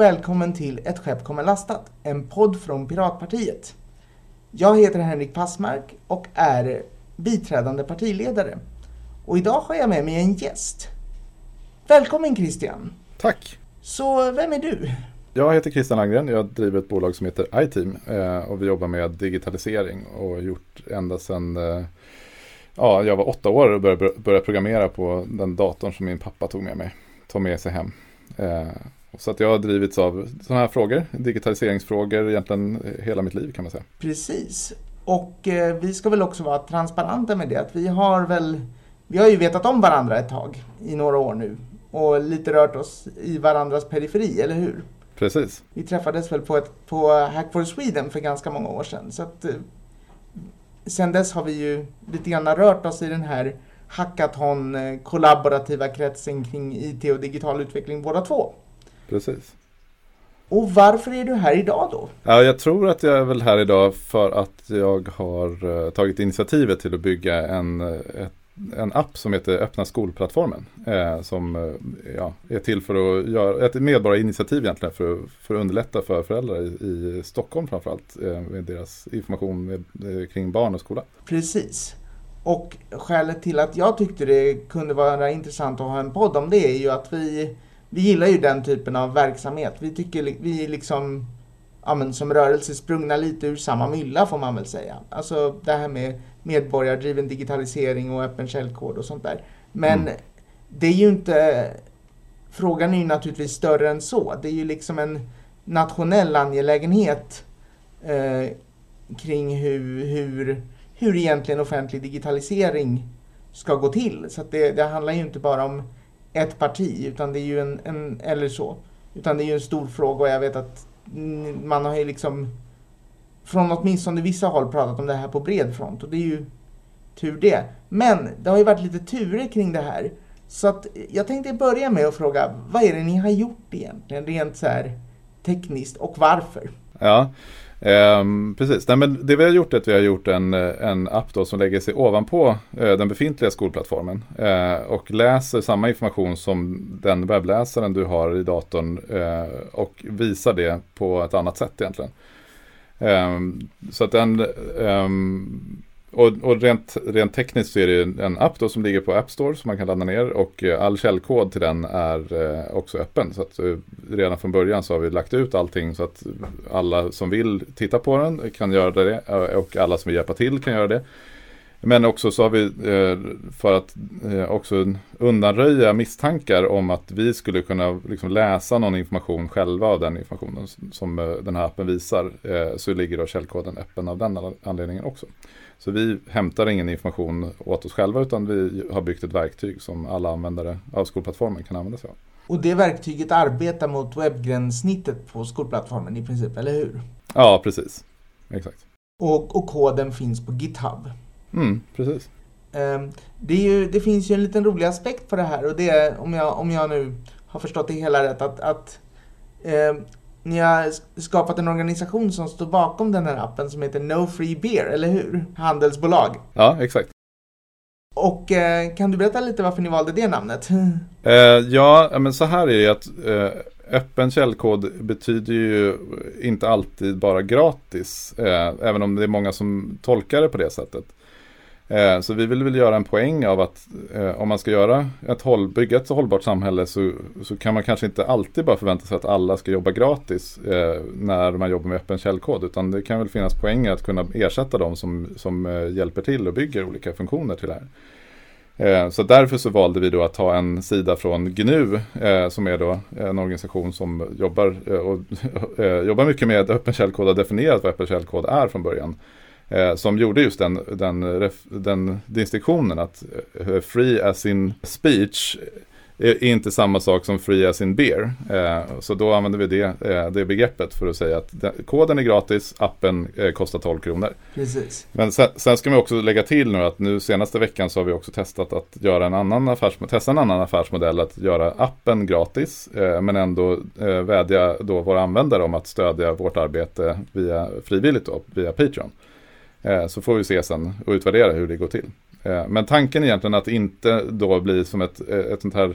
Och välkommen till Ett skepp kommer lastat, en podd från Piratpartiet. Jag heter Henrik Passmark och är biträdande partiledare. Och idag har jag med mig en gäst. Välkommen Christian! Tack! Så vem är du? Jag heter Christian Langgren, jag driver ett bolag som heter iTeam eh, och vi jobbar med digitalisering och har gjort ända sedan eh, ja, jag var åtta år och började, började programmera på den datorn som min pappa tog med mig, tog med sig hem. Eh, så att jag har drivits av sådana här frågor, digitaliseringsfrågor egentligen hela mitt liv kan man säga. Precis. Och eh, vi ska väl också vara transparenta med det att vi har väl, vi har ju vetat om varandra ett tag i några år nu och lite rört oss i varandras periferi, eller hur? Precis. Vi träffades väl på, ett, på Hack for Sweden för ganska många år sedan. Så att, eh, sen dess har vi ju lite grann rört oss i den här hackathon eh, kollaborativa kretsen kring IT och digital utveckling båda två. Precis. Och varför är du här idag då? Ja, jag tror att jag är väl här idag för att jag har uh, tagit initiativet till att bygga en, ett, en app som heter Öppna skolplattformen. Eh, som ja, är till för att göra ett medborgarinitiativ egentligen för, för att underlätta för föräldrar i, i Stockholm framförallt eh, med deras information med, eh, kring barn och skola. Precis. Och skälet till att jag tyckte det kunde vara intressant att ha en podd om det är ju att vi vi gillar ju den typen av verksamhet. Vi tycker vi är liksom ja, men som rörelse sprungna lite ur samma mylla får man väl säga. Alltså det här med medborgardriven digitalisering och öppen källkod och sånt där. Men mm. det är ju inte, frågan är ju naturligtvis större än så. Det är ju liksom en nationell angelägenhet eh, kring hur, hur, hur egentligen offentlig digitalisering ska gå till. Så det, det handlar ju inte bara om ett parti, utan det är ju en, en, eller så. Utan det är ju en stor fråga och jag vet att man har ju liksom från åtminstone vissa håll pratat om det här på bred front och det är ju tur det. Men det har ju varit lite turer kring det här. Så att jag tänkte börja med att fråga, vad är det ni har gjort egentligen, rent så här tekniskt och varför? Ja, Um, precis, Nej, men det vi har gjort är att vi har gjort en, en app då som lägger sig ovanpå uh, den befintliga skolplattformen uh, och läser samma information som den webbläsaren du har i datorn uh, och visar det på ett annat sätt egentligen. Um, så att den um, och, och rent, rent, tekniskt så är det en app då som ligger på App Store som man kan ladda ner och eh, all källkod till den är eh, också öppen. Så att eh, redan från början så har vi lagt ut allting så att alla som vill titta på den kan göra det och alla som vill hjälpa till kan göra det. Men också så har vi för att också undanröja misstankar om att vi skulle kunna liksom läsa någon information själva av den informationen som den här appen visar så ligger då källkoden öppen av den anledningen också. Så vi hämtar ingen information åt oss själva utan vi har byggt ett verktyg som alla användare av skolplattformen kan använda sig av. Och det verktyget arbetar mot webbgränssnittet på skolplattformen i princip, eller hur? Ja, precis. Exakt. Och, och koden finns på GitHub. Mm, precis. Um, det, ju, det, finns ju en liten rolig aspekt på det här och det är, om jag, om jag nu har förstått det hela rätt, att, att um, ni har skapat en organisation som står bakom den här appen som heter No Free Beer, eller hur? Handelsbolag. Ja, exakt. Och eh, kan du berätta lite varför ni valde det namnet? Eh, ja, men så här är det att eh, öppen källkod betyder ju inte alltid bara gratis, eh, även om det är många som tolkar det på det sättet. Eh, så vi vill väl göra en poäng av att eh, om man ska göra ett håll, bygga ett hållbart samhälle så, så kan man kanske inte alltid bara förvänta sig att alla ska jobba gratis eh, när man jobbar med öppen källkod. Utan det kan väl finnas poänger att kunna ersätta dem som, som eh, hjälper till och bygger olika funktioner till det här. Eh, så därför så valde vi då att ta en sida från GNU eh, som är då en organisation som jobbar, och, jobbar mycket med öppen källkod och har definierat vad öppen källkod är från början eh, som gjorde just den, den, den distinktionen att eh, free as in speech är inte samma sak som free as in beer. Eh, så då använder vi det, eh, det begreppet för att säga att den, koden är gratis, appen eh, kostar 12 kronor. Precis. Men sen, sen, ska man också lägga till nu att nu senaste veckan så har vi också testat att göra en annan, affärsmodell, testa en annan affärsmodell, att göra appen gratis, eh, men ändå eh, vädja då våra användare om att stödja vårt arbete via frivilligt då, via Patreon. Eh, så får vi se sen och utvärdera hur det går till. Eh, men tanken är egentligen att inte då bli som ett, eh, ett sånt här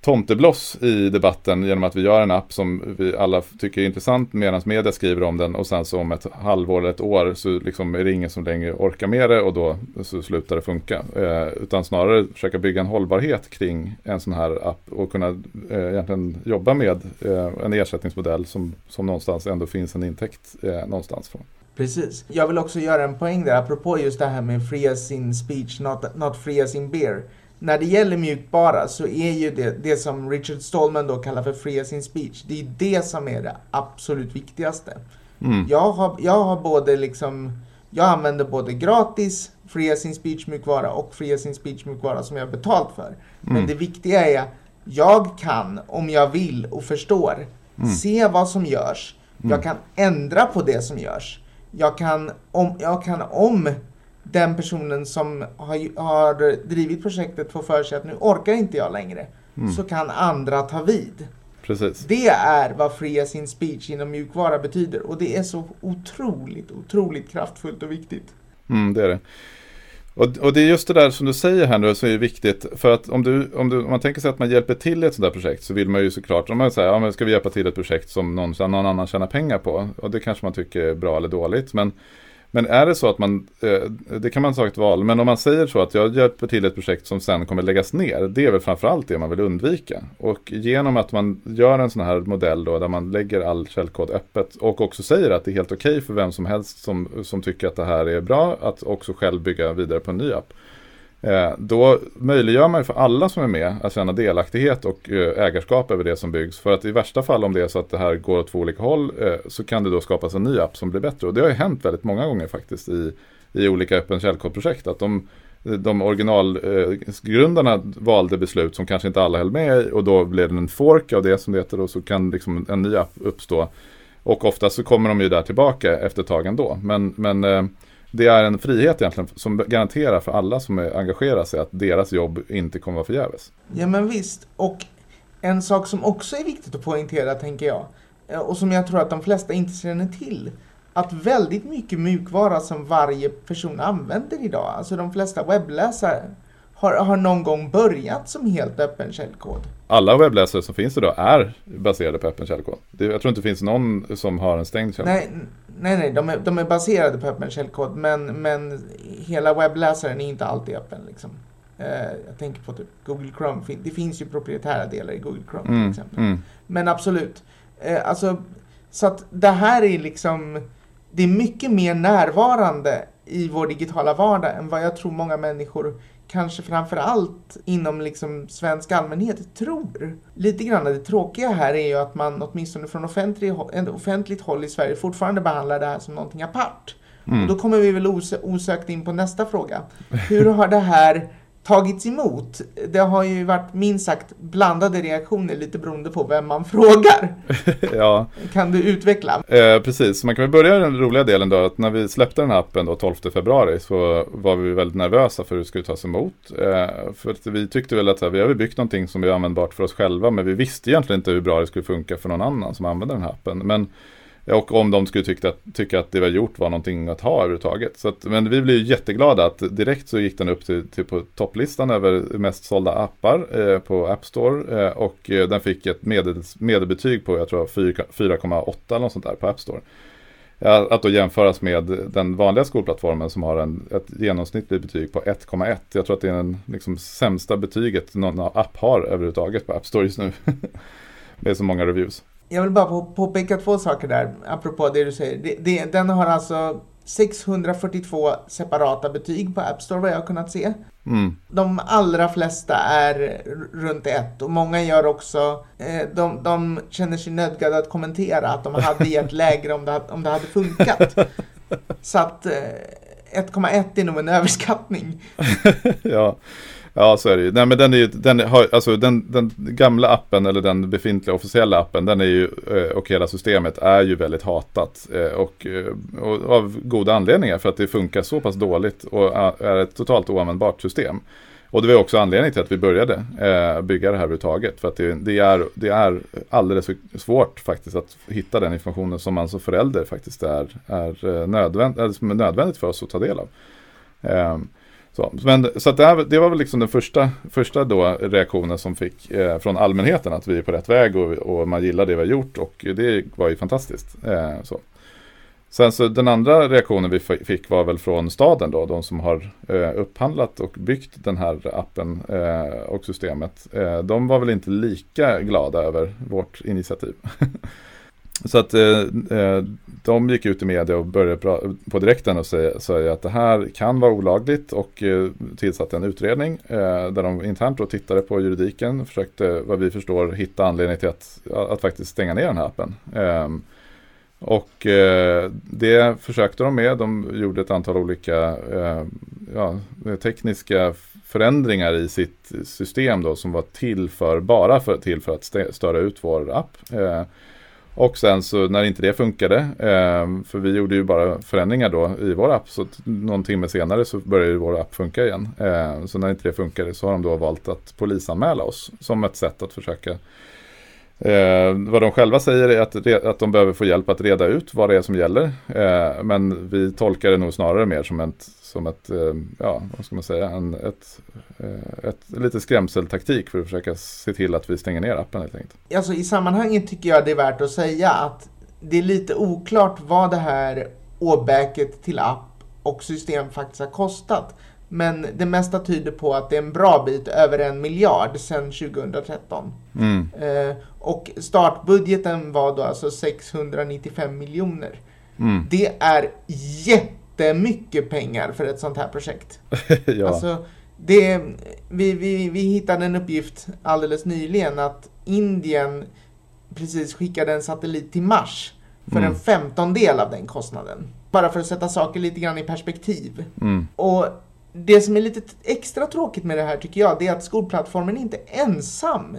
tomtebloss i debatten genom att vi gör en app som vi alla tycker är intressant medan media skriver om den och sen så om ett halvår eller ett år så liksom är det ingen som längre orkar med det och då så slutar det funka. Eh, utan snarare försöka bygga en hållbarhet kring en sån här app och kunna eh, egentligen jobba med eh, en ersättningsmodell som, som någonstans ändå finns en intäkt eh, någonstans från. Precis. Jag vill också göra en poäng där apropå just det här med free as in speech, not, not free as in beer när det gäller mjukvara så är ju det, det som Richard Stallman då kallar för free as in speech, det är det som är det absolut viktigaste. Mm. Jag, har, jag har både liksom, jag använder både gratis free as in speech mjukvara och free as in speech mjukvara som jag har betalt för. Mm. Men det viktiga är, jag kan om jag vill och förstår mm. se vad som görs. Jag mm. kan ändra på det som görs. Jag kan, om, jag kan om den personen som har, har drivit projektet får för sig att nu orkar inte jag längre, mm. så kan andra ta vid. Precis. Det är vad Free as in speech inom mjukvara betyder och det är så otroligt, otroligt kraftfullt och viktigt. Mm, det är det. Och, och, det är just det där som du säger här nu som är viktigt. För att om, du, om, du, om man tänker sig att man hjälper till i ett sådant där projekt så vill man ju såklart, om man säger, ja men ska vi hjälpa till ett projekt som någon, någon annan tjänar pengar på. Och det kanske man tycker är bra eller dåligt. Men men är det så att man, eh, det kan man ta ett val, men om man säger så att jag hjälper till ett projekt som sen kommer läggas ner, det är väl framförallt det man vill undvika. Och genom att man gör en sån här modell då, där man lägger all källkod öppet och också säger att det är helt okej okay för vem som helst som, som tycker att det här är bra, att också själv bygga vidare på en ny app. Eh, då möjliggör man för alla som är med att känna delaktighet och eh, ägarskap över det som byggs. För att i värsta fall om det är så att det här går åt två olika håll eh, så kan det då skapas en ny app som blir bättre. Och det har ju hänt väldigt många gånger faktiskt i, i olika öppen källkodprojekt. Att de, de originalgrundarna valde beslut som kanske inte alla höll med i och då blev det en fork av det som det heter och så kan liksom en ny app uppstå. Och ofta så kommer de ju där tillbaka efter ett tag ändå. Men, men det är en frihet egentligen som garanterar för alla som engagerar sig att deras jobb inte kommer vara förgäves. Ja men visst, och en sak som också är viktigt att poängtera tänker jag, eh, och som jag tror att de flesta inte känner till, att väldigt mycket mjukvara som varje person använder idag, alltså de flesta webbläsare, har, har någon gång börjat som helt öppen källkod. Alla webbläsare som finns idag är baserade på öppen källkod. Jag tror inte det finns någon som har en stängd källkod. Nej, nej, nej de, är, de är baserade på öppen källkod men, men hela webbläsaren är inte alltid öppen. Liksom. Uh, jag tänker på typ Google Chrome. Det finns ju proprietära delar i Google Chrome mm, till exempel. Mm. Men absolut. Uh, alltså, så att det här är liksom, det är mycket mer närvarande i vår digitala vardag än vad jag tror många människor kanske framför allt inom liksom svensk allmänhet tror. Lite grann det tråkiga här är ju att man åtminstone från offentlig, offentligt håll i Sverige fortfarande behandlar det här som någonting apart. Mm. Och då kommer vi väl osökt in på nästa fråga. Hur har det här tagits emot. Det har ju varit minst sagt blandade reaktioner lite beroende på vem man frågar. ja. Kan du utveckla? Eh, precis, man kan väl börja den roliga delen då. Att när vi släppte den här appen då 12 februari så var vi väldigt nervösa för hur det skulle tas emot. Eh, för att vi tyckte väl att här, vi har byggt någonting som är användbart för oss själva men vi visste egentligen inte hur bra det skulle funka för någon annan som använder den här appen. Men och om de skulle tycka, tycka att det vi har gjort var någonting att ha överhuvudtaget. Så att, men vi blev jätteglada att direkt så gick den upp till, till på topplistan över mest sålda appar eh, på App Store. Eh, och eh, den fick ett medel, medelbetyg på, jag tror 4,8 eller något sånt där på App Store. Att då jämföras med den vanliga skolplattformen som har en, ett genomsnittligt betyg på 1,1. Jag tror att det är den liksom, sämsta betyget någon app har överhuvudtaget på App Store just nu. med så många reviews. Jag vill bara påpeka två saker där, apropå det du säger. Det, det, den har alltså 642 separata betyg på App Store vad jag har kunnat se. Mm. De allra flesta är runt ett och många gör också, eh, de, de känner sig nödgade att kommentera att de hade gett lägre om det, om det hade funkat. Så att eh, 1,1 är nog en överskattning. ja. Ja, så är det ju. Nej, men den, är ju, den, har, alltså, den, den gamla appen eller den befintliga officiella appen den är ju, eh, och hela systemet är ju väldigt hatat. Eh, och, eh, och av goda anledningar för att det funkar så pass dåligt och är ett totalt oanvändbart system. Och det var också anledningen till att vi började eh, bygga det här överhuvudtaget. För att det, det, är, det är alldeles för svårt faktiskt att hitta den informationen som man som förälder faktiskt är, är nödvänd, är nödvändigt för oss att ta del av. Eh, så, men, så det, här, det, var väl liksom den första, första då reaktionen som fick eh, från allmänheten att vi är på rätt väg och, och, man gillar det vi har gjort och det var ju fantastiskt. Eh, så. Sen så den andra reaktionen vi fick var väl från staden då, de som har eh, upphandlat och byggt den här appen eh, och systemet. Eh, de var väl inte lika glada över vårt initiativ. så att eh, eh, de gick ut i media och började på direkten och säga, säga att det här kan vara olagligt och eh, tillsatte en utredning eh, där de internt då tittade på juridiken, försökte vad vi förstår hitta anledning till att, att faktiskt stänga ner den här appen. Ehm, och eh, det försökte de med. De gjorde ett antal olika eh, ja, tekniska förändringar i sitt system då, som var till för, bara för, till för att störa ut vår app. Eh, och sen så när inte det funkade, eh, för vi gjorde ju bara förändringar då i vår app, så någon timme senare så började vår app funka igen. Eh, så när inte det funkade så har de då valt att polisanmäla oss som ett sätt att försöka Eh, vad de själva säger är att, att de behöver få hjälp att reda ut vad det är som gäller. Eh, men vi tolkar det nog snarare mer som ett, som ett eh, ja, vad ska man säga, en, ett, eh, ett, lite skrämseltaktik för att försöka se till att vi stänger ner appen helt enkelt. Alltså i sammanhanget tycker jag det är värt att säga att det är lite oklart vad det här åbäket till app och system faktiskt har kostat. Men det mesta tyder på att det är en bra bit över en miljard sedan 2013. Mm. Eh, och startbudgeten var då alltså 695 miljoner. Mm. Det är jättemycket pengar för ett sånt här projekt. ja. Alltså, det, vi, vi, vi hittade en uppgift alldeles nyligen att Indien precis skickade en satellit till Mars för mm. en femtondel av den kostnaden. Bara för att sätta saker lite grann i perspektiv. Mm. Och det som är lite extra tråkigt med det här tycker jag, det är att skolplattformen inte är ensam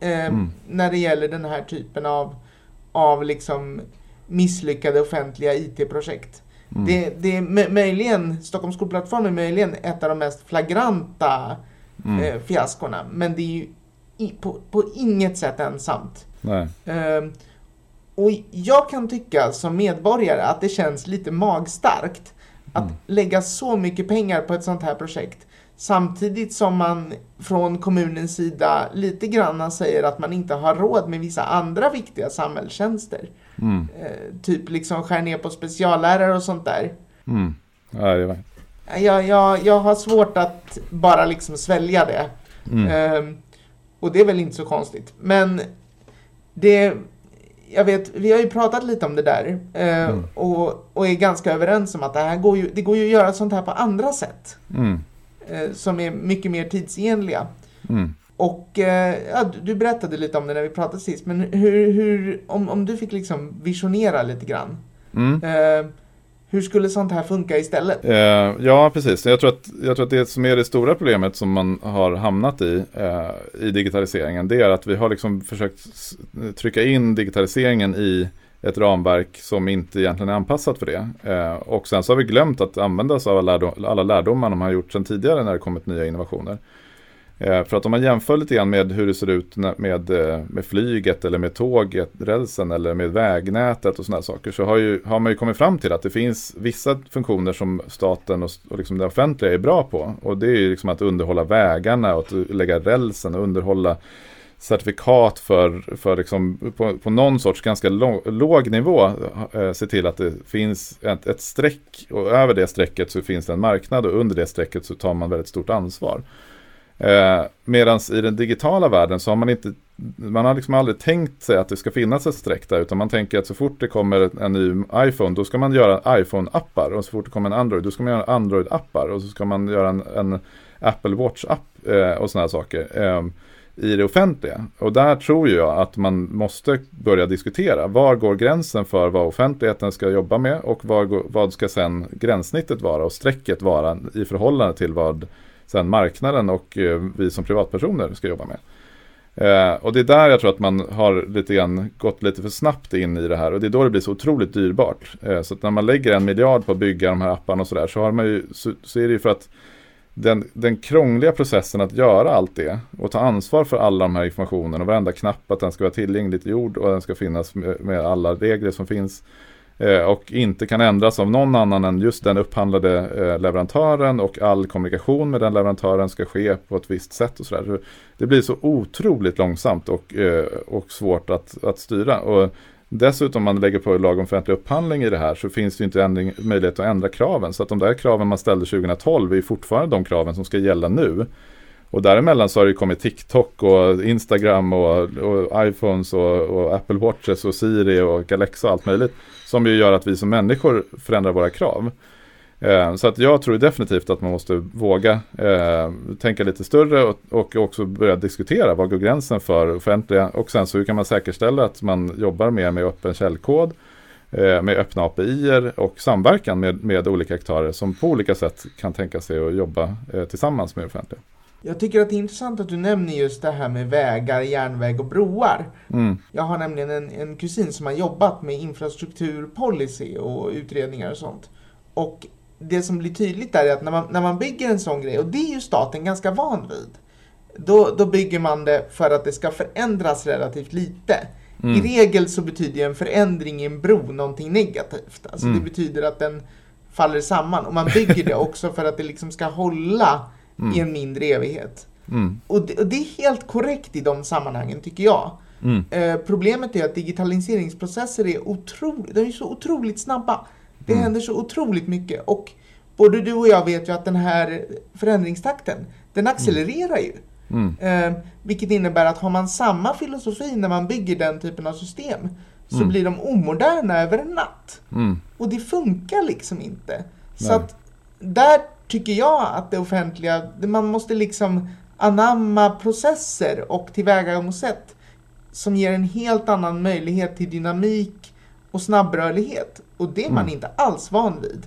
eh, mm. när det gäller den här typen av, av liksom misslyckade offentliga IT-projekt. Mm. Det, det är möjligen, Stockholms skolplattform är möjligen ett av de mest flagranta mm. eh, fiaskorna, men det är ju i, på, på inget sätt ensamt. Eh, och jag kan tycka som medborgare att det känns lite magstarkt att mm. lägga så mycket pengar på ett sånt här projekt samtidigt som man från kommunens sida lite grann säger att man inte har råd med vissa andra viktiga samhällstjänster. Mm. Eh, typ liksom skär ner på speciallärare och sånt där. Mm. Ja, det var... jag, jag, jag har svårt att bara liksom svälja det. Mm. Eh, och det är väl inte så konstigt. Men det jag vet, vi har ju pratat lite om det där eh, mm. och, och är ganska överens om att det här går ju, det går ju att göra sånt här på andra sätt. Mm. Eh, som är mycket mer tidsenliga. Mm. Och eh, ja, du berättade lite om det när vi pratade sist, men hur, hur om, om du fick liksom visionera lite grann. Hur skulle sånt här funka istället? Eh, ja, precis. Jag tror, att, jag tror att det som är det stora problemet som man har hamnat i eh, i digitaliseringen, det är att vi har liksom försökt trycka in digitaliseringen i ett ramverk som inte egentligen är anpassat för det. Eh, och sen så har vi glömt att använda oss av alla, lärdom, alla lärdomar man har gjort sedan tidigare när det kommit nya innovationer. Eh, för att om man jämför lite grann med hur det ser ut med, eh, med flyget eller med tåget, rälsen eller med vägnätet och sådana saker så har, ju, har man ju kommit fram till att det finns vissa funktioner som staten och, och liksom det offentliga är bra på. Och det är ju liksom att underhålla vägarna och att lägga rälsen och underhålla certifikat för, för liksom på, på någon sorts ganska låg, låg nivå eh, se till att det finns ett, ett streck och över det strecket så finns det en marknad och under det strecket så tar man väldigt stort ansvar. Eh, Medan i den digitala världen så har man inte man har liksom aldrig tänkt sig att det ska finnas ett streck där utan man tänker att så fort det kommer en ny iPhone då ska man göra iPhone-appar och så fort det kommer en Android då ska man göra Android-appar och så ska man göra en, en Apple Watch-app eh, och sådana saker eh, i det offentliga. Och där tror jag att man måste börja diskutera var går gränsen för vad offentligheten ska jobba med och var, vad ska sen gränssnittet vara och strecket vara i förhållande till vad sen marknaden och eh, vi som privatpersoner ska jobba med. Eh, och det är där jag tror att man har lite grann gått lite för snabbt in i det här och det är då det blir så otroligt dyrbart. Eh, så att när man lägger en miljard på att bygga de här apparna och sådär så, har man ju, så, så är det ju för att den, den krångliga processen att göra allt det och ta ansvar för alla de här informationen och varenda knapp att den ska vara tillgängligt gjord och den ska finnas med, med alla regler som finns Eh, och inte kan ändras av någon annan än just den upphandlade eh, leverantören och all kommunikation med den leverantören ska ske på ett visst sätt och så där. Det blir så otroligt långsamt och, eh, och svårt att, att styra. Och dessutom om man lägger på lag om offentlig upphandling i det här så finns det inte ändring, möjlighet att ändra kraven. Så att de där kraven man ställde 2012 är fortfarande de kraven som ska gälla nu. Och däremellan så har det kommit TikTok och Instagram och, och iPhones och, och, Apple Watches och Siri och Alexa och allt möjligt. Som ju gör att vi som människor förändrar våra krav. Eh, så att jag tror definitivt att man måste våga eh, tänka lite större och, och, också börja diskutera vad går gränsen för offentliga och sen så hur kan man säkerställa att man jobbar mer med öppen källkod eh, med öppna API och samverkan med, med olika aktörer som på olika sätt kan tänka sig att jobba eh, tillsammans med offentliga. Jag tycker att det är intressant att du nämner just det här med vägar, järnväg och broar. Mm. Jag har nämligen en, en kusin som har jobbat med infrastrukturpolicy och utredningar och sånt. Och det som blir tydligt där är att när man, när man bygger en sån grej, och det är ju staten ganska van vid, då, då bygger man det för att det ska förändras relativt lite. Mm. I regel så betyder en förändring i en bro någonting negativt. Alltså mm. det betyder att den faller samman. Och man bygger det också för att det liksom ska hålla mm. i en mindre evighet. Mm. Och, det, och, det, är helt korrekt i de sammanhangen tycker jag. Mm. Eh, problemet är att digitaliseringsprocesser är, otroligt, de är så otroligt snabba. Det mm. händer så otroligt mycket. Och både du och jag vet ju att den här förändringstakten, den accelererar ju. Mm. Eh, vilket innebär att har man samma filosofi när man bygger den typen av system så mm. blir de omoderna över en natt. Mm. Och det funkar liksom inte. Nej. Så att där tycker jag att det offentliga, man måste liksom anamma processer och tillvägagångssätt som ger en helt annan möjlighet till dynamik och snabbrörlighet. Och det är man mm. inte alls van vid.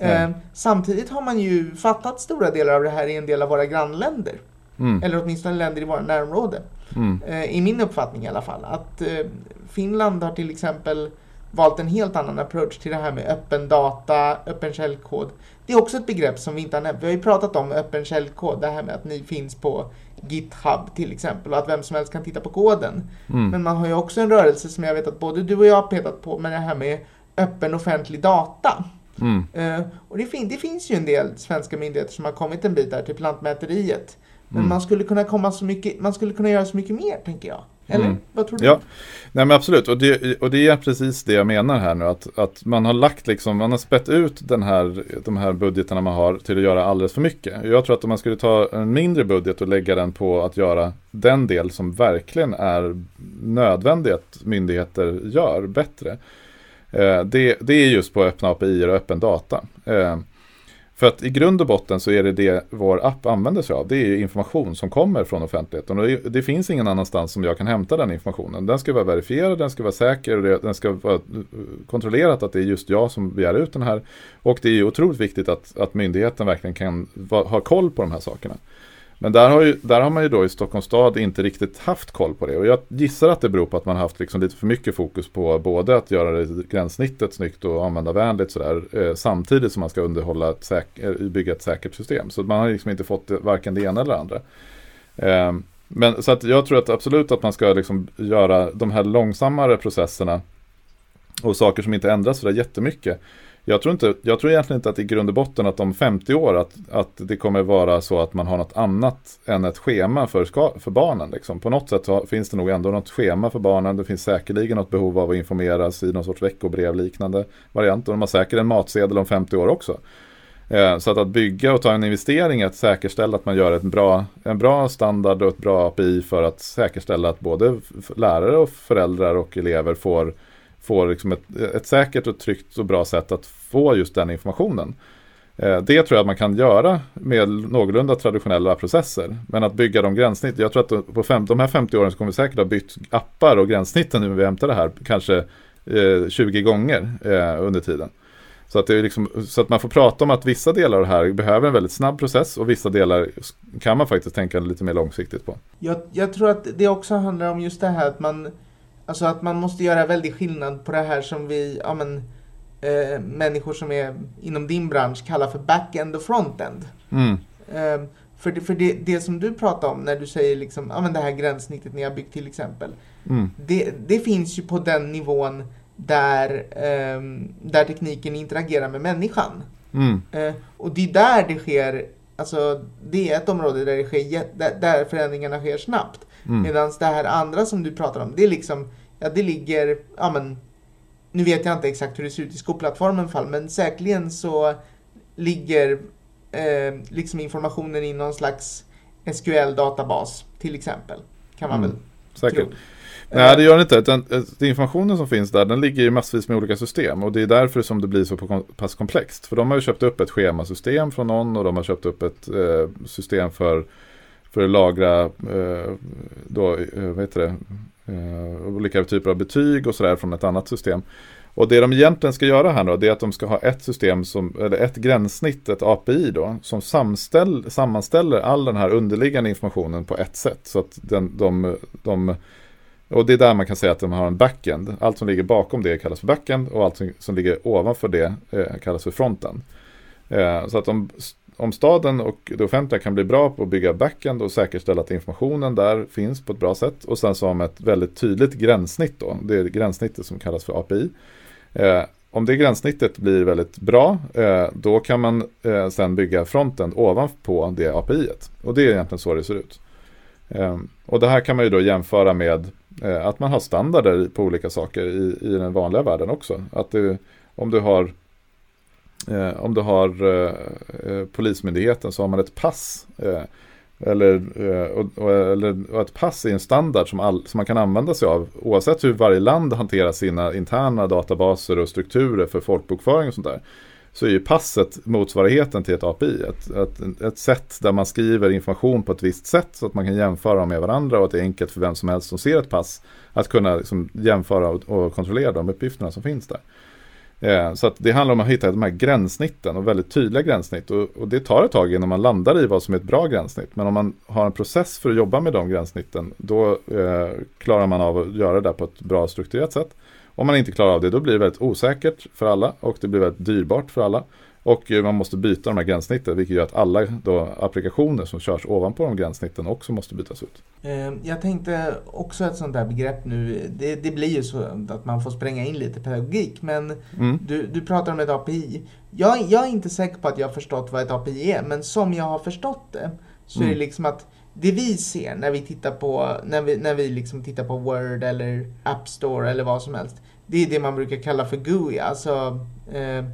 Eh, samtidigt har man ju fattat stora delar av det här i en del av våra grannländer. Mm. Eller åtminstone länder i våra närområde. Mm. Eh, I min uppfattning i alla fall. Att eh, Finland har till exempel valt en helt annan approach till det här med öppen data, öppen källkod. Det är också ett begrepp som vi inte har nämnt. Vi har ju pratat om öppen källkod, det här med att ni finns på GitHub till exempel och att vem som helst kan titta på koden. Mm. Men man har ju också en rörelse som jag vet att både du och jag har petat på med det här med öppen offentlig data. Mm. Uh, och det, fin det, finns ju en del svenska myndigheter som har kommit en bit där till Lantmäteriet. Men mm. man skulle kunna komma så mycket, man skulle kunna göra så mycket mer tänker jag. Eller mm. vad tror du? Ja, Nej, men absolut. Och det, och det är precis det jag menar här nu. Att, att man har lagt liksom, man har spett ut den här, de här budgetarna man har till att göra alldeles för mycket. Jag tror att om man skulle ta en mindre budget och lägga den på att göra den del som verkligen är nödvändig att myndigheter gör bättre. Eh, det, det är just på öppna API och öppen data. Eh, för att i grund och botten så är det det vår app använder sig av. Det är information som kommer från offentligheten. Och det, det, finns ingen annanstans som jag kan hämta den informationen. Den ska vara verifierad, den ska vara säker och den ska vara eh, kontrollerat att det är just jag som begär ut den här. Och det är otroligt viktigt att, att myndigheten verkligen kan ha koll på de här sakerna. Men där har, ju, där har man ju då i Stockholms stad inte riktigt haft koll på det. Och jag gissar att det beror på att man har haft liksom lite för mycket fokus på både att göra det gränssnittet snyggt och användarvänligt sådär. Eh, samtidigt som man ska underhålla ett säk- eh, bygga ett säkert system. Så man har liksom inte fått varken det ena eller det andra. Eh, men så att jag tror att absolut att man ska liksom göra de här långsammare processerna och saker som inte ändras sådär jättemycket. Jag tror, inte, jag tror egentligen inte att i grund och botten att om 50 år att, att det kommer vara så att man har något annat än ett schema för, ska, för barnen. Liksom. På något sätt finns det nog ändå något schema för barnen. Det finns säkerligen något behov av att informeras i någon sorts veckobrev liknande variant. Och de har säkert en matsedel om 50 år också. Eh, så att, att bygga och ta en investering att säkerställa att man gör ett bra, en bra standard och ett bra API för att säkerställa att både lärare och föräldrar och elever får får liksom ett, ett säkert och tryggt och bra sätt att få just den informationen. Eh, det tror jag att man kan göra med någorlunda traditionella processer. Men att bygga de gränssnitt, jag tror att på fem, de här 50 åren så kommer vi säkert ha bytt appar och gränssnitten nu när vi hämtar det här kanske eh, 20 gånger eh, under tiden. Så att, det är liksom, så att man får prata om att vissa delar av det här behöver en väldigt snabb process och vissa delar kan man faktiskt tänka lite mer långsiktigt på. Jag, jag tror att det också handlar om just det här att man Alltså att man måste göra väldigt skillnad på det här som vi, ja men, eh, människor som är inom din bransch kallar för back-end och front-end. Mm. Eh, för det, för det, det som du pratar om när du säger liksom, ja men det här gränssnittet ni har byggt till exempel. Mm. Det, det finns ju på den nivån där, eh, där tekniken interagerar med människan. Mm. Eh, och det är där det sker, alltså det är ett område där, det sker, där, där förändringarna sker snabbt. Mm. Medan det här andra som du pratar om, det är liksom, ja det ligger, ja men, nu vet jag inte exakt hur det ser ut i skolplattformen fall, men säkerligen så ligger eh, liksom informationen i någon slags SQL-databas till exempel. Kan man Mm. väl Säkert. tro. Nej, det gör det inte. Eh, den informationen som finns där, den ligger i massvis med olika system. Och det är därför som det blir så pass komplext. För de har ju köpt upp ett schemasystem från någon och de har köpt upp ett eh, system för, för att lagra eh, då, eh, vad heter det? Eh, olika typer av betyg och sådär från ett annat system. Och det de egentligen ska göra här då, det är att de ska ha ett system, som, eller ett gränssnitt, ett API då, som samställ, sammanställer all den här underliggande informationen på ett sätt. Så att den, de, de och det är där man kan säga att de har en backend. Allt som ligger bakom det kallas för backend och allt som, som ligger ovanför det eh, kallas för frontend. Eh, så att de om staden och det offentliga kan bli bra på att bygga backend och säkerställa att informationen där finns på ett bra sätt och sen så har man ett väldigt tydligt gränssnitt då. Det är gränssnittet som kallas för API. Eh, om det gränssnittet blir väldigt bra, eh, då kan man eh, sen bygga frontend ovanpå det API. -et. Och det är egentligen så det ser ut. Eh, och det här kan man ju då jämföra med eh, att man har standarder på olika saker i, i den vanliga världen också. Att du, om du har Eh, om du har eh, eh, Polismyndigheten så har man ett pass. Eh, eller, eh, och, och, eller, och ett pass är en standard som, all, som man kan använda sig av oavsett hur varje land hanterar sina interna databaser och strukturer för folkbokföring och sånt där. Så är ju passet motsvarigheten till ett API. Ett, ett, ett sätt där man skriver information på ett visst sätt så att man kan jämföra dem med varandra och att det är enkelt för vem som helst som ser ett pass att kunna liksom jämföra och, och kontrollera de uppgifterna som finns där. Eh, så att det handlar om att hitta de här gränssnitten och väldigt tydliga gränssnitt. Och, och, det tar ett tag innan man landar i vad som är ett bra gränssnitt. Men om man har en process för att jobba med de gränssnitten då eh, klarar man av att göra det där på ett bra strukturerat sätt. Om man inte klarar av det då blir det väldigt osäkert för alla och det blir väldigt dyrbart för alla. Och man måste byta de här gränssnitten vilket gör att alla applikationer som körs ovanpå de gränssnitten också måste bytas ut. Jag tänkte också ett sånt där begrepp nu, det, det blir ju så att man får spränga in lite pedagogik men mm. du, du pratar om ett API. Jag, jag är inte säker på att jag har förstått vad ett API är men som jag har förstått det så mm. är det liksom att det vi ser när vi tittar på, när vi, när vi liksom tittar på Word eller App Store eller vad som helst det är det man brukar kalla för GUI, alltså eh,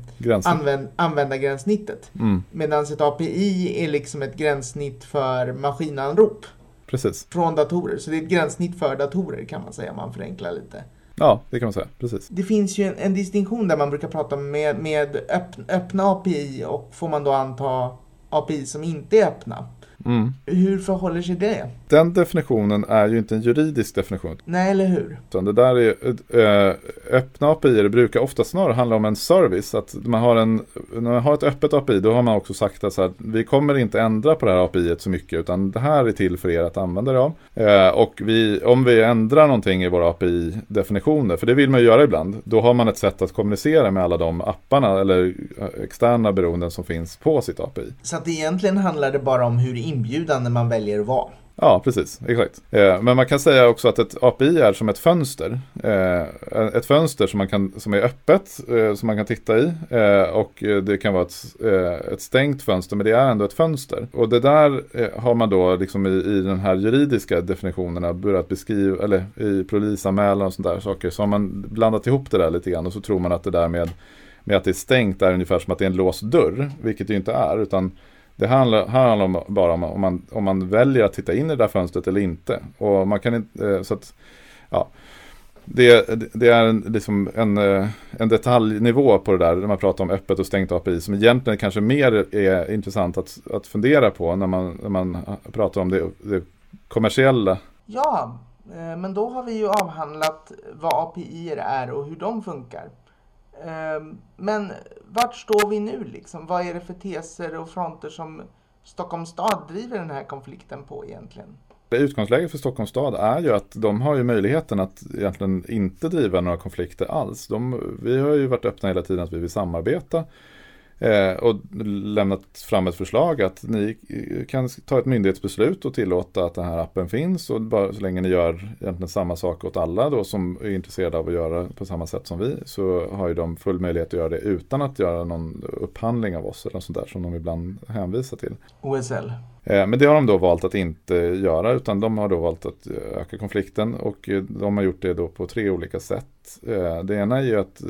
använd, användargränssnittet. Mm. Medan ett API är liksom ett gränssnitt för maskinanrop. Precis. Från datorer. Så det är ett gränssnitt för datorer kan man säga om man förenklar lite. Ja, det kan man säga. Precis. Det finns ju en, en distinktion där man brukar prata med, med öppna, öppna API och får man då anta API som inte är öppna. Mm. Hur förhåller sig det? Den definitionen är ju inte en juridisk definition. Nej, eller hur? Utan det där är, äh, öppna API det brukar ofta snarare handla om en service. Att man har en, när man har ett öppet API då har man också sagt att så här, vi kommer inte ändra på det här API så mycket utan det här är till för er att använda det av. Äh, och vi, om vi ändrar någonting i våra API-definitioner, för det vill man ju göra ibland, då har man ett sätt att kommunicera med alla de apparna eller externa beroenden som finns på sitt API. Så att egentligen handlar det bara om hur inbjudande man väljer att vara. Ja, precis. Exakt. Eh, men man kan säga också att ett API är som ett fönster. Eh, ett fönster som, man kan, som är öppet, eh, som man kan titta i. Eh, och det kan vara ett, eh, ett stängt fönster, men det är ändå ett fönster. Och det där eh, har man då liksom i, i den här juridiska definitionerna börjat beskriva, eller i polisanmälan och sådana där saker, så har man blandat ihop det där lite grann och så tror man att det där med, med att det är stängt är ungefär som att det är en låst dörr, vilket det ju inte är, utan det handlar, handlar om, bara om, om, man, om man väljer att titta in i det där fönstret eller inte. Och man kan inte, eh, så att, ja. Det, det är en, liksom en, eh, en detaljnivå på det där, när man pratar om öppet och stängt API, som egentligen kanske mer är intressant att, att fundera på när man, när man pratar om det, det kommersiella. Ja, eh, men då har vi ju avhandlat vad API är och hur de funkar. Ehm, men vart står vi nu liksom? Vad är det för teser och fronter som Stockholms stad driver den här konflikten på egentligen? Utgångsläget för Stockholms stad är ju att de har ju möjligheten att egentligen inte driva några konflikter alls. De, vi har ju varit öppna hela tiden att vi vill samarbeta. Eh, och lämnat fram ett förslag att ni kan ta ett myndighetsbeslut och tillåta att den här appen finns och bara så länge ni gör egentligen samma sak åt alla då som är intresserade av att göra på samma sätt som vi så har ju de full möjlighet att göra det utan att göra någon upphandling av oss eller sånt där som de ibland hänvisar till. OSL. Eh, men det har de då valt att inte göra utan de har då valt att eh, öka konflikten och eh, de har gjort det då på tre olika sätt. Det ena är ju att,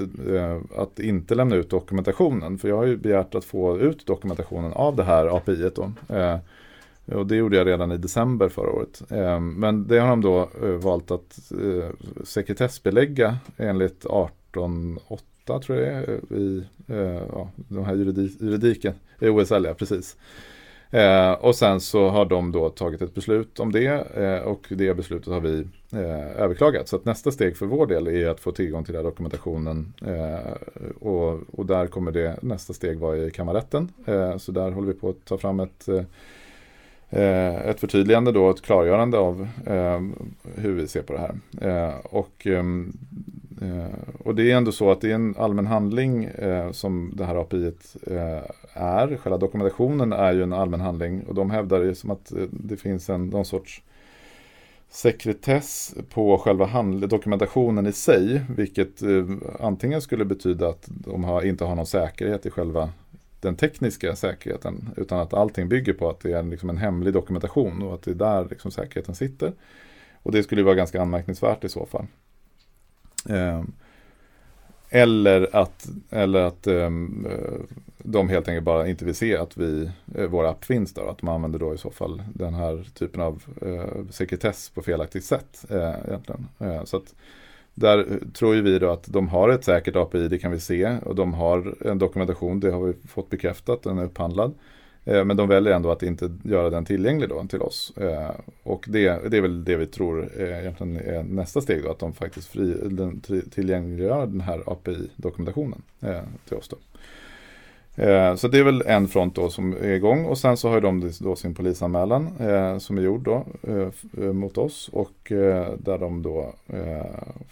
att inte lämna ut dokumentationen för jag har ju begärt att få ut dokumentationen av det här API. Då. Och det gjorde jag redan i december förra året. Men det har de då valt att sekretessbelägga enligt 18.8 tror jag det är i ja, den här juridiken, i OSL, ja precis. Eh, och sen så har de då tagit ett beslut om det eh, och det beslutet har vi eh, överklagat. Så att nästa steg för vår del är att få tillgång till den dokumentationen eh, och, och, där kommer det nästa steg vara i kammarrätten. Eh, så där håller vi på att ta fram ett eh, eh ett förtydligande då, ett klargörande av eh, hur vi ser på det här. Eh, och ehm, Eh, och det är ändå så att det är en allmän handling eh, som det här API eh, är. Själva dokumentationen är ju en allmän handling och de hävdar ju som att eh, det finns en någon sorts sekretess på själva dokumentationen i sig. Vilket eh, antingen skulle betyda att de har, inte har någon säkerhet i själva den tekniska säkerheten. Utan att allting bygger på att det är liksom en hemlig dokumentation och att det är där liksom säkerheten sitter. Och det skulle vara ganska anmärkningsvärt i så fall. Eh, eller att, eller att um, de helt enkelt bara inte vill se att vi, eh, vår app finns där. Att de använder då i så fall den här typen av uh, sekretess på felaktigt sätt. Uh, egentligen. så att där tror vi då att de har ett säkert API, det kan vi se. Och de har en dokumentation, det har vi fått bekräftat, den är upphandlad. Eh, men de väljer ändå att inte göra den tillgänglig då till oss. Eh, och det, det är väl det vi tror eh, egentligen är nästa steg då, att de faktiskt fri, den, tillgängliggör den här API-dokumentationen till oss. Då. Så det är väl en front då som är igång och sen så har de då sin polisanmälan som är gjord då mot oss och där de då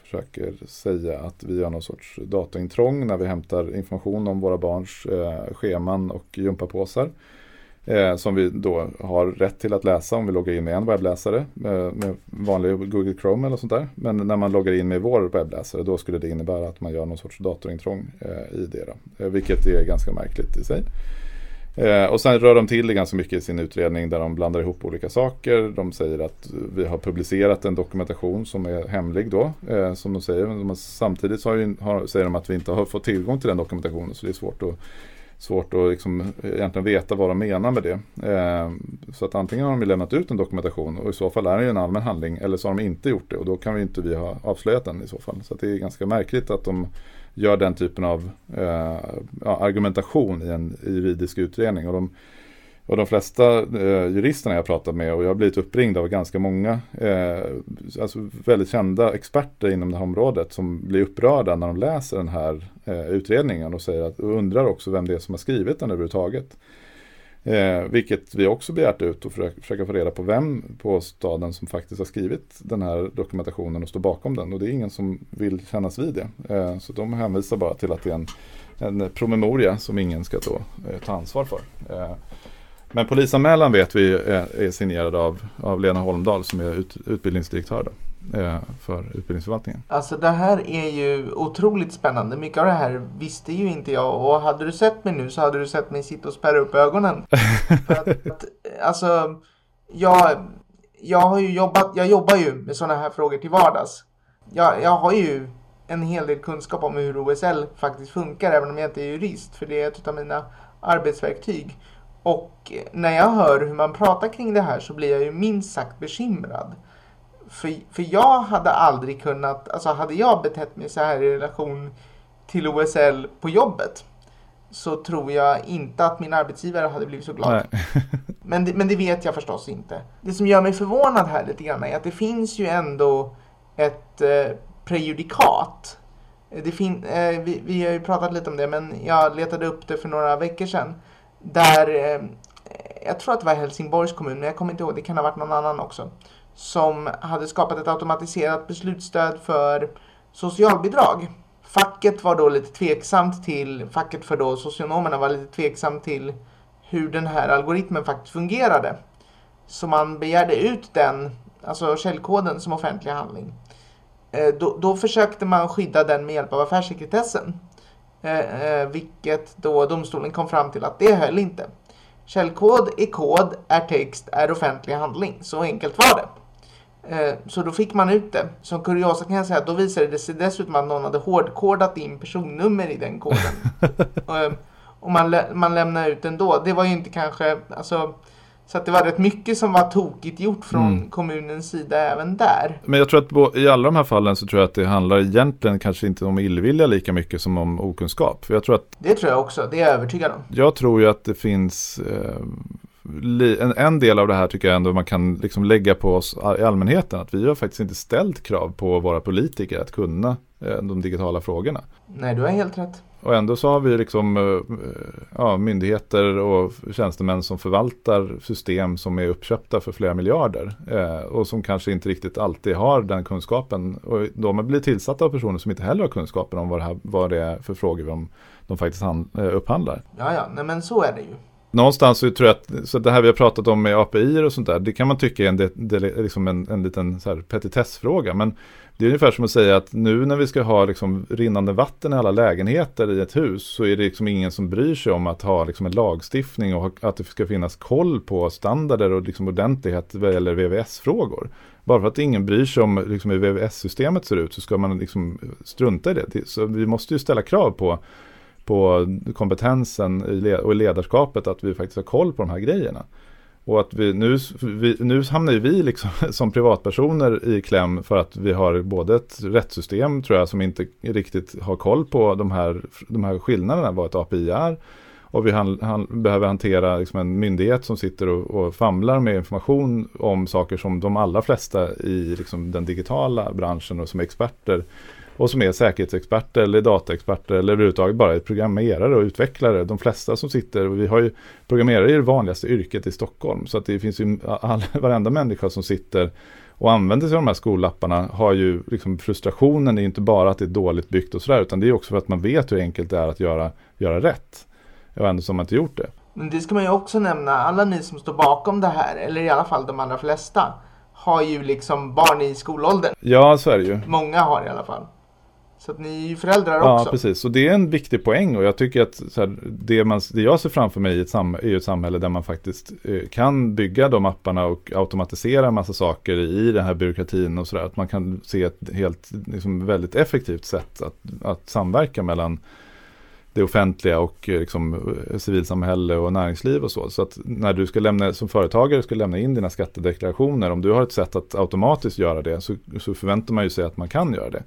försöker säga att vi gör någon sorts dataintrång när vi hämtar information om våra barns scheman och gympapåsar. Eh, som vi då har rätt till att läsa om vi loggar in med en webbläsare eh, med vanlig Google Chrome eller sånt där. Men när man loggar in med vår webbläsare då skulle det innebära att man gör någon sorts datorintrång eh, i det. Då, eh, vilket är ganska märkligt i sig. Eh, och sen rör de till det ganska mycket i sin utredning där de blandar ihop olika saker. De säger att vi har publicerat en dokumentation som är hemlig då, eh, som de säger. Men samtidigt så har, har, säger de att vi inte har fått tillgång till den dokumentationen så det är svårt att svårt att liksom egentligen veta vad de menar med det. Eh, så att antingen har de lämnat ut en dokumentation och i så fall är det en allmän handling eller så har de inte gjort det och då kan vi inte vi ha avslöjat den i så fall. Så det är ganska märkligt att de gör den typen av eh, argumentation i en juridisk utredning. Och de, och de flesta eh, juristerna jag pratat med och jag har blivit uppringd av ganska många eh, alltså väldigt kända experter inom det här området som blir upprörda när de läser den här eh, utredningen och, säger att, och undrar också vem det är som har skrivit den överhuvudtaget. Eh, vilket vi också begärt ut och försöka, försöka få reda på vem på staden som faktiskt har skrivit den här dokumentationen och står bakom den. Och det är ingen som vill kännas vid det. Eh, så de hänvisar bara till att det är en, en promemoria som ingen ska då, eh, ta ansvar för. Eh, men polisanmälan vet vi är, är signerad av, av Lena Holmdahl som är ut, utbildningsdirektör då, eh, för utbildningsförvaltningen. Alltså det här är ju otroligt spännande. Mycket av det här visste ju inte jag och hade du sett mig nu så hade du sett mig sitta och spärra upp ögonen. för att, att, alltså, jag, jag har ju jobbat, jag jobbar ju med sådana här frågor till vardags. Jag, jag har ju en hel del kunskap om hur OSL faktiskt funkar även om jag inte är jurist för det är ett av mina arbetsverktyg. Och när jag hör hur man pratar kring det här så blir jag ju minst sagt bekymrad. För, för jag hade aldrig kunnat, alltså hade jag betett mig så här i relation till OSL på jobbet så tror jag inte att min arbetsgivare hade blivit så glad. men, det, men det vet jag förstås inte. Det som gör mig förvånad här lite grann är att det finns ju ändå ett eh, prejudikat. Det fin eh, vi, vi har ju pratat lite om det men jag letade upp det för några veckor sedan där, eh, jag tror att det var Helsingborgs kommun, men jag kommer inte ihåg, det kan ha varit någon annan också. Som hade skapat ett automatiserat beslutsstöd för socialbidrag. facket var då lite tveksamt till, facket för då socionomerna var lite tveksamt till hur den här algoritmen faktiskt fungerade. Så man begärde ut den, alltså källkoden som offentlig handling. Eh, då, då, försökte man skydda den med hjälp av affärssekretessen. Eh, eh, vilket då domstolen kom fram till att det höll inte. Källkod är kod, är text, är offentlig handling. Så enkelt var det. Eh, så då fick man ut det. Som kuriosa kan jag säga att då visade det sig dessutom att någon hade hårdkodat in personnummer i den koden. Eh, och man, lä man lämnade ut den då. Det var ju inte kanske, alltså så att det var rätt mycket som var tokigt gjort från mm. kommunens sida även där. Men jag tror att i alla de här fallen så tror jag att det handlar egentligen kanske inte om illvilja lika mycket som om okunskap. För jag tror att, det tror jag också, det är jag övertygad om. Jag tror ju att det finns eh, en, en, del av det här tycker jag ändå man kan liksom lägga på oss i allmänheten. Att vi har faktiskt inte ställt krav på våra politiker att kunna eh, de digitala frågorna. Nej, du har helt rätt. Och ändå så har vi liksom eh, ja, myndigheter och tjänstemän som förvaltar system som är uppköpta för flera miljarder. Eh, och som kanske inte riktigt alltid har den kunskapen. Och de blir tillsatta av personer som inte heller har kunskapen om vad det, här, vad det är för frågor de, de faktiskt hand, eh, upphandlar. Ja, ja, nej men så är det ju någonstans så tror jag att så det här vi har pratat om med API och sånt där, det kan man tycka är en, det, det, liksom en, en liten petitessfråga. Men det är ungefär som att säga att nu när vi ska ha liksom rinnande vatten i alla lägenheter i ett hus så är det liksom ingen som bryr sig om att ha liksom en lagstiftning och att det ska finnas koll på standarder och liksom ordentlighet vad gäller VVS-frågor. Bara för att ingen bryr sig om liksom hur VVS-systemet ser ut så ska man liksom strunta i det. Så vi måste ju ställa krav på på kompetensen och ledarskapet att vi faktiskt har koll på de här grejerna. Och att vi nu, vi, nu hamnar ju vi liksom som privatpersoner i kläm för att vi har både ett rättssystem tror jag som inte riktigt har koll på de här, de här skillnaderna, vad ett API är. Och vi han, han, behöver hantera liksom en myndighet som sitter och, och, famlar med information om saker som de allra flesta i liksom den digitala branschen och som experter och som är säkerhetsexperter eller dataexperter eller överhuvudtaget bara programmerare och utvecklare. De flesta som sitter, vi har ju programmerare i det vanligaste yrket i Stockholm. Så att det finns ju all, varenda människa som sitter och använder sig av de här skollapparna har ju liksom frustrationen är inte bara att det är dåligt byggt och sådär utan det är också för att man vet hur enkelt det är att göra, göra rätt. Och ändå har man inte gjort det. Men det ska man ju också nämna, alla ni som står bakom det här, eller i alla fall de allra flesta, har ju liksom barn i skolåldern. Ja, så är det ju. Många har i alla fall. Så att ni är ju föräldrar ja, också. Ja, precis. Och det är en viktig poäng och jag tycker att här, det, man, det jag ser framför mig är ett, sam, är ett samhälle där man faktiskt eh, kan bygga de apparna och automatisera massa saker i den här byråkratin och sådär. Att man kan se ett helt, liksom, väldigt effektivt sätt att, att samverka mellan det offentliga och eh, liksom, eh, civilsamhälle och näringsliv och så. Så att när du ska lämna, som företagare ska lämna in dina skattedeklarationer, om du har ett sätt att automatiskt göra det så, så förväntar man ju sig att man kan göra det.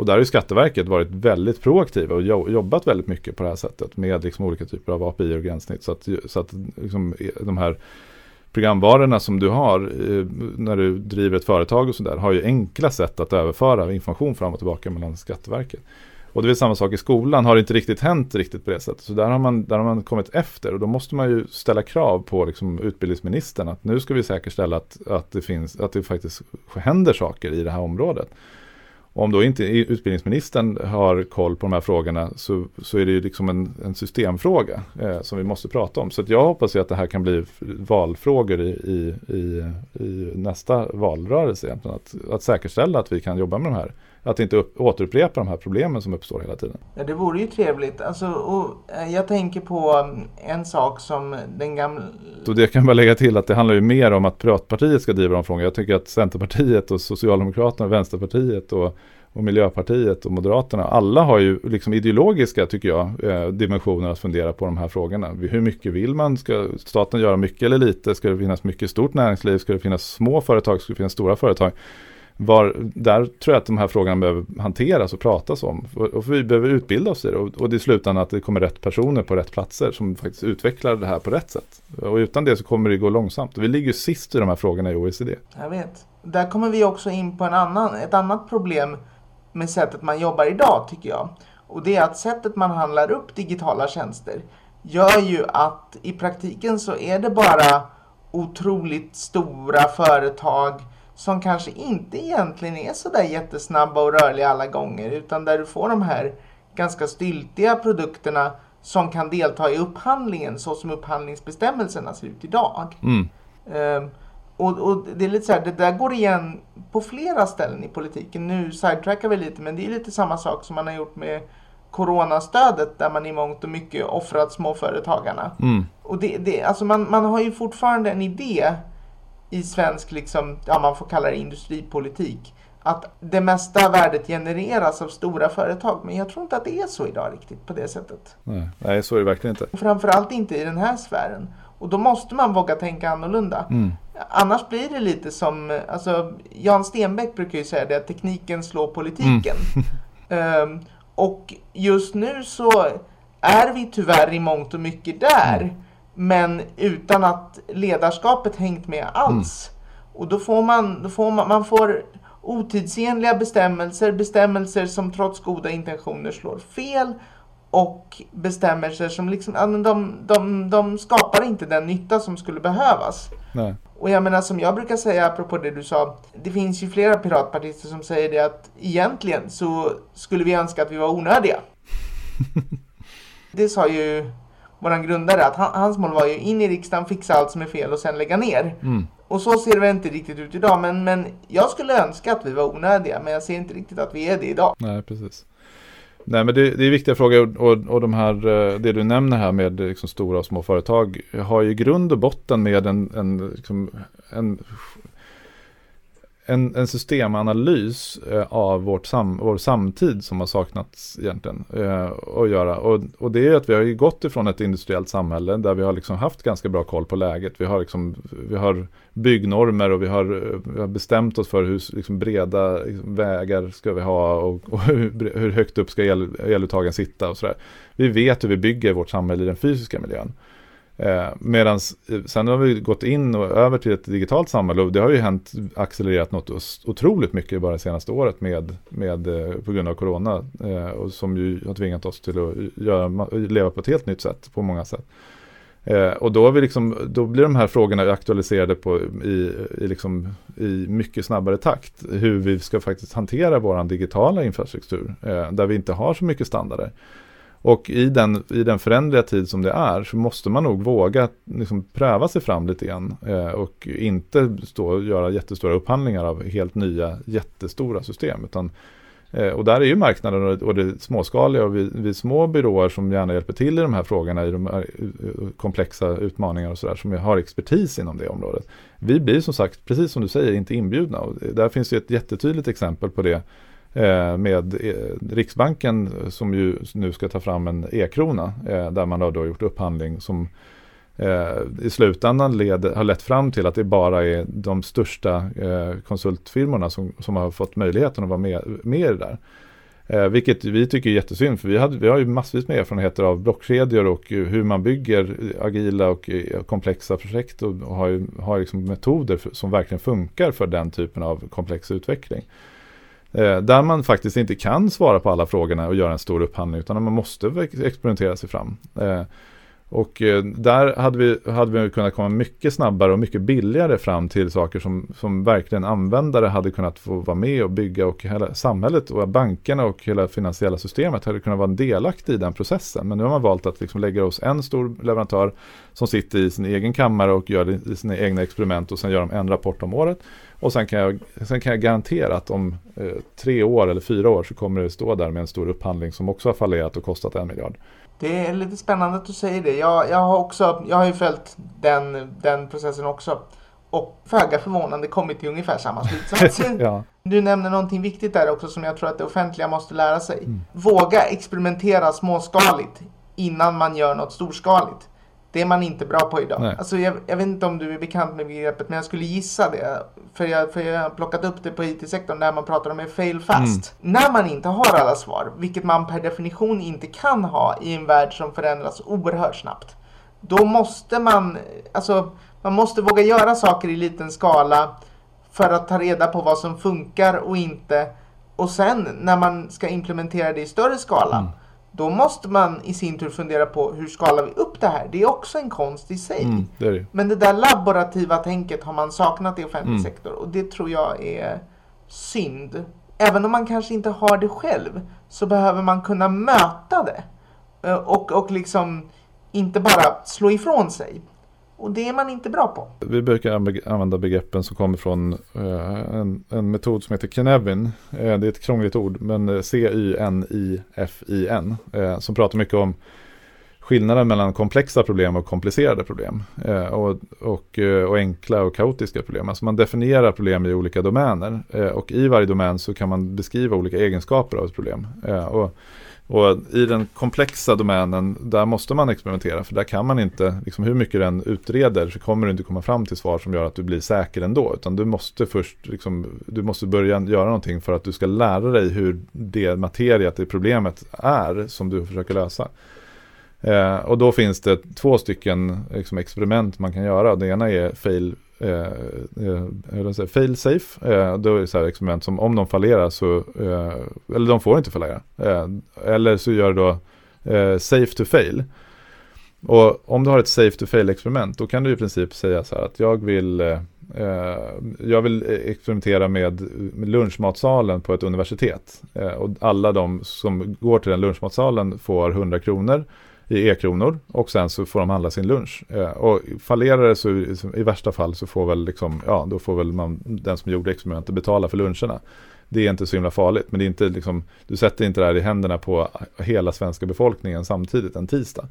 Och där har ju Skatteverket varit väldigt proaktiva och jobbat väldigt mycket på det här sättet med liksom olika typer av API och gränssnitt. Så att, så att liksom e, de här programvarorna som du har eh, när du driver ett företag och sådär har ju enkla sätt att överföra information fram och tillbaka mellan Skatteverket. Och det är samma sak i skolan, har det inte riktigt hänt riktigt på det sättet. Så där har man, där har man kommit efter och då måste man ju ställa krav på liksom utbildningsministern att nu ska vi säkerställa att, att, det finns, att det faktiskt händer saker i det här området. Och om då inte utbildningsministern har koll på de här frågorna så, så är det ju liksom en, en systemfråga eh, som vi måste prata om. Så jag hoppas ju att det här kan bli valfrågor i, i, i, i nästa valrörelse. Egentligen. Att, att säkerställa att vi kan jobba med de här att inte upp, återupprepa de här problemen som uppstår hela tiden. Ja, det vore ju trevligt. Alltså, och eh, jag tänker på mm, en sak som den gamla... Och det kan bara lägga till att det handlar ju mer om att Piratpartiet ska driva de frågorna. Jag tycker att Centerpartiet och Socialdemokraterna och Vänsterpartiet och, och Miljöpartiet och Moderaterna, alla har ju liksom ideologiska, tycker jag, eh, dimensioner att fundera på de här frågorna. Hur mycket vill man? Ska staten göra mycket eller lite? Ska det finnas mycket stort näringsliv? Ska det finnas små företag? Ska det finnas stora företag? Var, där tror jag att de här frågorna behöver hanteras och pratas om. Och, och vi behöver utbilda oss i det. Och, och det är slutändan att det kommer rätt personer på rätt platser som faktiskt utvecklar det här på rätt sätt. Och utan det så kommer det gå långsamt. Och vi ligger sist i de här frågorna i OECD. Jag vet. Där kommer vi också in på en annan, ett annat problem med sättet man jobbar idag tycker jag. Och det är att sättet man handlar upp digitala tjänster gör ju att i praktiken så är det bara otroligt stora företag som kanske inte egentligen är så där jättesnabba och rörliga alla gånger utan där du får de här ganska styltiga produkterna som kan delta i upphandlingen så som upphandlingsbestämmelserna ser ut idag. Mm. Um, och, och, det är lite så här, det där går igen på flera ställen i politiken. Nu sidetrackar vi lite, men det är lite samma sak som man har gjort med coronastödet där man i mångt och mycket offrat småföretagarna. Mm. Och det, det, alltså man, man har ju fortfarande en idé i svensk, liksom, ja man får kalla det industripolitik, att det mesta värdet genereras av stora företag. Men jag tror inte att det är så idag riktigt på det sättet. Nej, Nej så är det verkligen inte. Framförallt inte i den här sfären. Och då måste man våga tänka annorlunda. Mm. Annars blir det lite som, alltså Jan Stenbeck brukar ju säga det, att tekniken slår politiken. Mm. um, och just nu så är vi tyvärr i mångt och mycket där. Mm. Men utan att ledarskapet hängt med alls. Mm. Och då får man, då får man, man får otidsenliga bestämmelser, bestämmelser som trots goda intentioner slår fel och bestämmelser som liksom, de, de, de skapar inte den nytta som skulle behövas. Nej. Och jag menar som jag brukar säga apropå det du sa, det finns ju flera piratpartister som säger det att egentligen så skulle vi önska att vi var onödiga. det sa ju våran grundare att han, hans mål var ju in i riksdagen, fixa allt som är fel och sen lägga ner. Mm. Och så ser det väl inte riktigt ut idag, men, men jag skulle önska att vi var onödiga, men jag ser inte riktigt att vi är det idag. Nej, precis. Nej, men det, det är viktiga frågor och, och de här, eh, det du nämner här med liksom stora och små företag har ju grund och botten med en, en, liksom, en en, en systemanalys eh, av vårt sam, vår samtid som har saknats egentligen eh, att göra. Och, och det är att vi har gått ifrån ett industriellt samhälle där vi har liksom haft ganska bra koll på läget. Vi har, liksom, vi har byggnormer och vi har, eh, vi har bestämt oss för hur liksom, breda liksom, vägar ska vi ha och, och hur, hur, högt upp ska el, eluttagen sitta och sådär. Vi vet hur vi bygger vårt samhälle i den fysiska miljön. Eh, Medan eh, sen har vi gått in och över till ett digitalt samhälle och det har ju hänt accelererat något otroligt mycket bara det senaste året med, med, eh, på grund av corona. Eh, och som ju har tvingat oss till att göra, leva på ett helt nytt sätt på många sätt. Eh, och då, vi liksom, då blir de här frågorna aktualiserade på, i, i, liksom, i mycket snabbare takt. Hur vi ska faktiskt hantera vår digitala infrastruktur eh, där vi inte har så mycket standarder. Och i den, i den förändliga tid som det är så måste man nog våga liksom pröva sig fram lite grann eh, och inte stå och göra jättestora upphandlingar av helt nya jättestora system. Utan, eh, och där är ju marknaden och, och det småskaliga och vi, vi, små byråer som gärna hjälper till i de här frågorna, i de eh, här eh, komplexa utmaningar och sådär som har expertis inom det området. Vi blir som sagt, precis som du säger, inte inbjudna och där finns det ett jättetydligt exempel på det Eh, med eh, Riksbanken som ju nu ska ta fram en e-krona eh, där man har då gjort upphandling som eh, i slutändan led, har lett fram till att det bara är de största eh, konsultfirmorna som, som har fått möjligheten att vara med, med i det där. Eh, vilket vi tycker är jättesynd för vi, hade, vi har ju massvis med erfarenheter av blockkedjor och hur man bygger agila och komplexa projekt och, och har, har liksom metoder för, som verkligen funkar för den typen av komplex utveckling. Eh, där man faktiskt inte kan svara på alla frågorna och göra en stor upphandling utan man måste experimentera sig fram. Eh, och eh, där hade vi, hade vi kunnat komma mycket snabbare och mycket billigare fram till saker som, som verkligen användare hade kunnat få vara med och bygga och hela samhället och bankerna och hela finansiella systemet hade kunnat vara delaktig i den processen. Men nu har man valt att liksom lägga hos en stor leverantör som sitter i sin egen kammare och gör sina egna experiment och sen gör de en rapport om året. Och sen kan jag, sen kan jag garantera att om eh, tre år eller fyra år så kommer det stå där med en stor upphandling som också har fallerat och kostat en miljard. Det är lite spännande att du säger det. Jag, jag, har, också, jag har ju följt den, den processen också. Och föga förvånande kommit till ungefär samma slutsats. ja. Du nämner någonting viktigt där också som jag tror att det offentliga måste lära sig. Mm. Våga experimentera småskaligt innan man gör något storskaligt. Det är man inte bra på idag. Alltså jag, jag, vet inte om du är bekant med begreppet men jag skulle gissa det. För jag, för jag har plockat upp det på IT-sektorn där man pratar om fail fast. Mm. När man inte har alla svar, vilket man per definition inte kan ha i en värld som förändras oerhört snabbt. Då måste man, alltså man måste våga göra saker i liten skala för att ta reda på vad som funkar och inte. Och sen när man ska implementera det i större skala, mm. Då måste man i sin tur fundera på hur skalar vi upp det här? Det är också en konst i sig. Mm, det det. Men det där laborativa tänket har man saknat i offentlig Mm. sektor och det tror jag är synd. Även om man kanske inte har det själv så behöver man kunna möta det. Eh, Och, och liksom inte bara slå ifrån sig. Och det är man inte bra på. Vi brukar använda begreppen som kommer från eh, en, en metod som heter Knevin. Eh, det är ett krångligt ord, men eh, C-Y-N-I-F-I-N. Som pratar mycket om skillnaden mellan komplexa problem och komplicerade problem. Och, och, och enkla och kaotiska problem. Alltså man definierar problem i olika domäner. Och i varje domän så kan man beskriva olika egenskaper av ett problem. Och, och i den komplexa domänen, där måste man experimentera. För där kan man inte, liksom hur mycket den utreder, så kommer du inte komma fram till svar som gör att du blir säker ändå. Utan du måste först, liksom, du måste börja göra någonting för att du ska lära dig hur det materiet, det problemet är som du försöker lösa. Eh, och då finns det två stycken liksom, experiment man kan göra. Det ena är fail, eh, eh, säger, fail safe. Eh, då är det så här experiment som om de fallerar så, eh, eller de får inte fallera. Eh, eller så gör du då eh, safe to fail. Och om du har ett safe to fail experiment då kan du i princip säga så här att jag vill eh, eh jag vill eh, experimentera med, med lunchmatsalen på ett universitet. Eh, och alla de som går till den lunchmatsalen får 100 kronor i e-kronor och sen så får de handla sin lunch. Eh, och fallerar det så i, värsta fall så får väl liksom, ja då får väl man, den som gjorde experimentet betala för luncherna. Det är inte så himla farligt men det är inte liksom, du sätter inte det här i händerna på hela svenska befolkningen samtidigt en tisdag.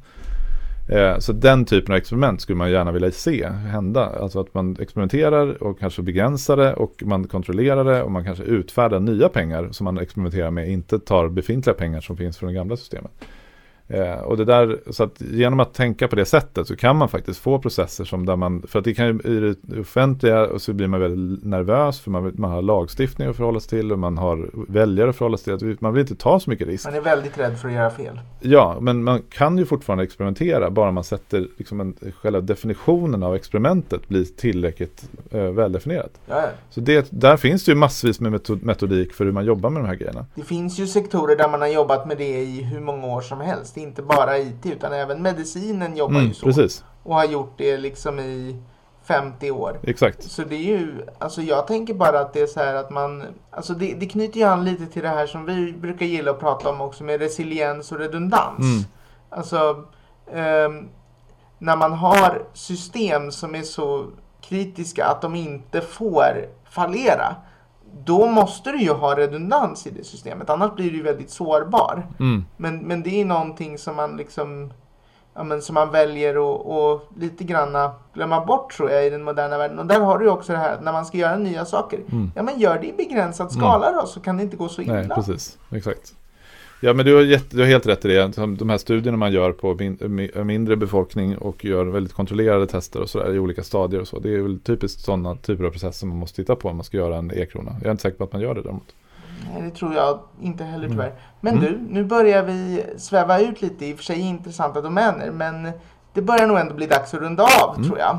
Eh, Så den typen av experiment skulle man gärna vilja se hända. Alltså att man experimenterar och kanske begränsar det och man kontrollerar det och man kanske utfärdar nya pengar som man experimenterar med, inte tar befintliga pengar som finns från det gamla systemet. Eh, och det där, så att genom att tänka på det sättet så kan man faktiskt få processer som där man, för att det kan ju i det offentliga och så blir man väldigt nervös för man, man har lagstiftning att förhålla sig till och man har väljare att förhålla sig till. Man vill inte ta så mycket risk. Man är väldigt rädd för att göra fel. Ja, men man kan ju fortfarande experimentera bara man sätter liksom en, själva definitionen av experimentet blir tillräckligt eh, väldefinierat. Ja, ja. Så det, där finns det ju massvis med metod, metodik för hur man jobbar med de här grejerna. Det finns ju sektorer där man har jobbat med det i hur många år som helst. Inte bara IT utan även medicinen jobbar Mm, ju så. precis, Och har gjort det liksom i 50 år. exakt. Så det är ju, alltså jag tänker bara att det är så här att man, alltså det, det knyter ju an lite till det här som vi brukar gilla att prata om också med resiliens och redundans. Mm. Alltså, ehm, när man har system som är så kritiska att de inte får fallera, då måste du ju ha redundans i det systemet, annars blir du väldigt sårbar. Mm. Men, men det är någonting som man liksom ja, men som man väljer att och lite granna glömma bort tror jag i den moderna världen. Och där har du också det här när man ska göra nya saker. Mm. Ja men gör det i begränsad skala då så kan det inte gå så illa. Nej, precis. Exakt. Ja, men du har, jätte, du har helt rätt i det. De här studierna man gör på min, mi- mindre befolkning och gör väldigt kontrollerade tester och sådär i olika stadier och så. Det är väl typiskt sådana typer av processer man måste titta på om man ska göra en e-krona. Jag är inte säker på att man gör det däremot. Nej, det tror jag inte heller Mm. tyvärr. Men Mm. du, nu börjar vi sväva ut lite i och för sig intressanta domäner. Men det börjar nog ändå bli dags att runda av Mm. tror jag.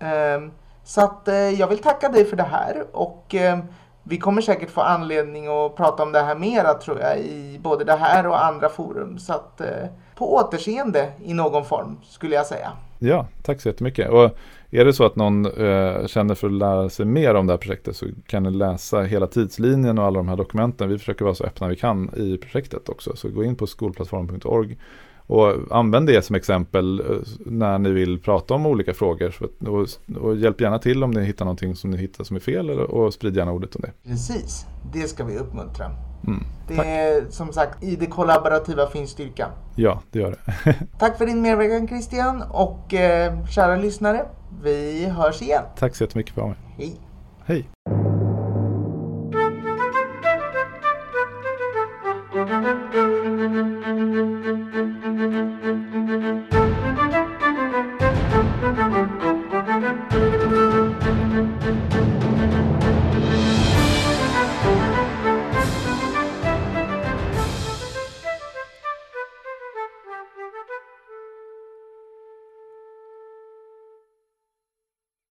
Ehm, så att eh, jag vill tacka dig för det här. Och ehm, vi kommer säkert få anledning att prata om det här mera tror jag i både det här och andra forum. Så att eh, på återseende i någon form skulle jag säga. Ja, tack så jättemycket. Och är det så att någon eh, känner för att lära sig mer om det här projektet så kan ni läsa hela tidslinjen och alla de här dokumenten. Vi försöker vara så öppna vi kan i projektet också. Så gå in på skolplattform.org och använd det som exempel eh, när ni vill prata om olika frågor. Och, och hjälp gärna till om ni hittar någonting som ni hittar som är fel och sprid gärna ordet om det. Precis, det ska vi uppmuntra. Mm. Det Tack. är som sagt i det kollaborativa finns styrka. Ja, det gör det. Tack för din medverkan Christian och eh, kära lyssnare. Vi hörs igen. tack så jättemycket för mig. Hej! Hej!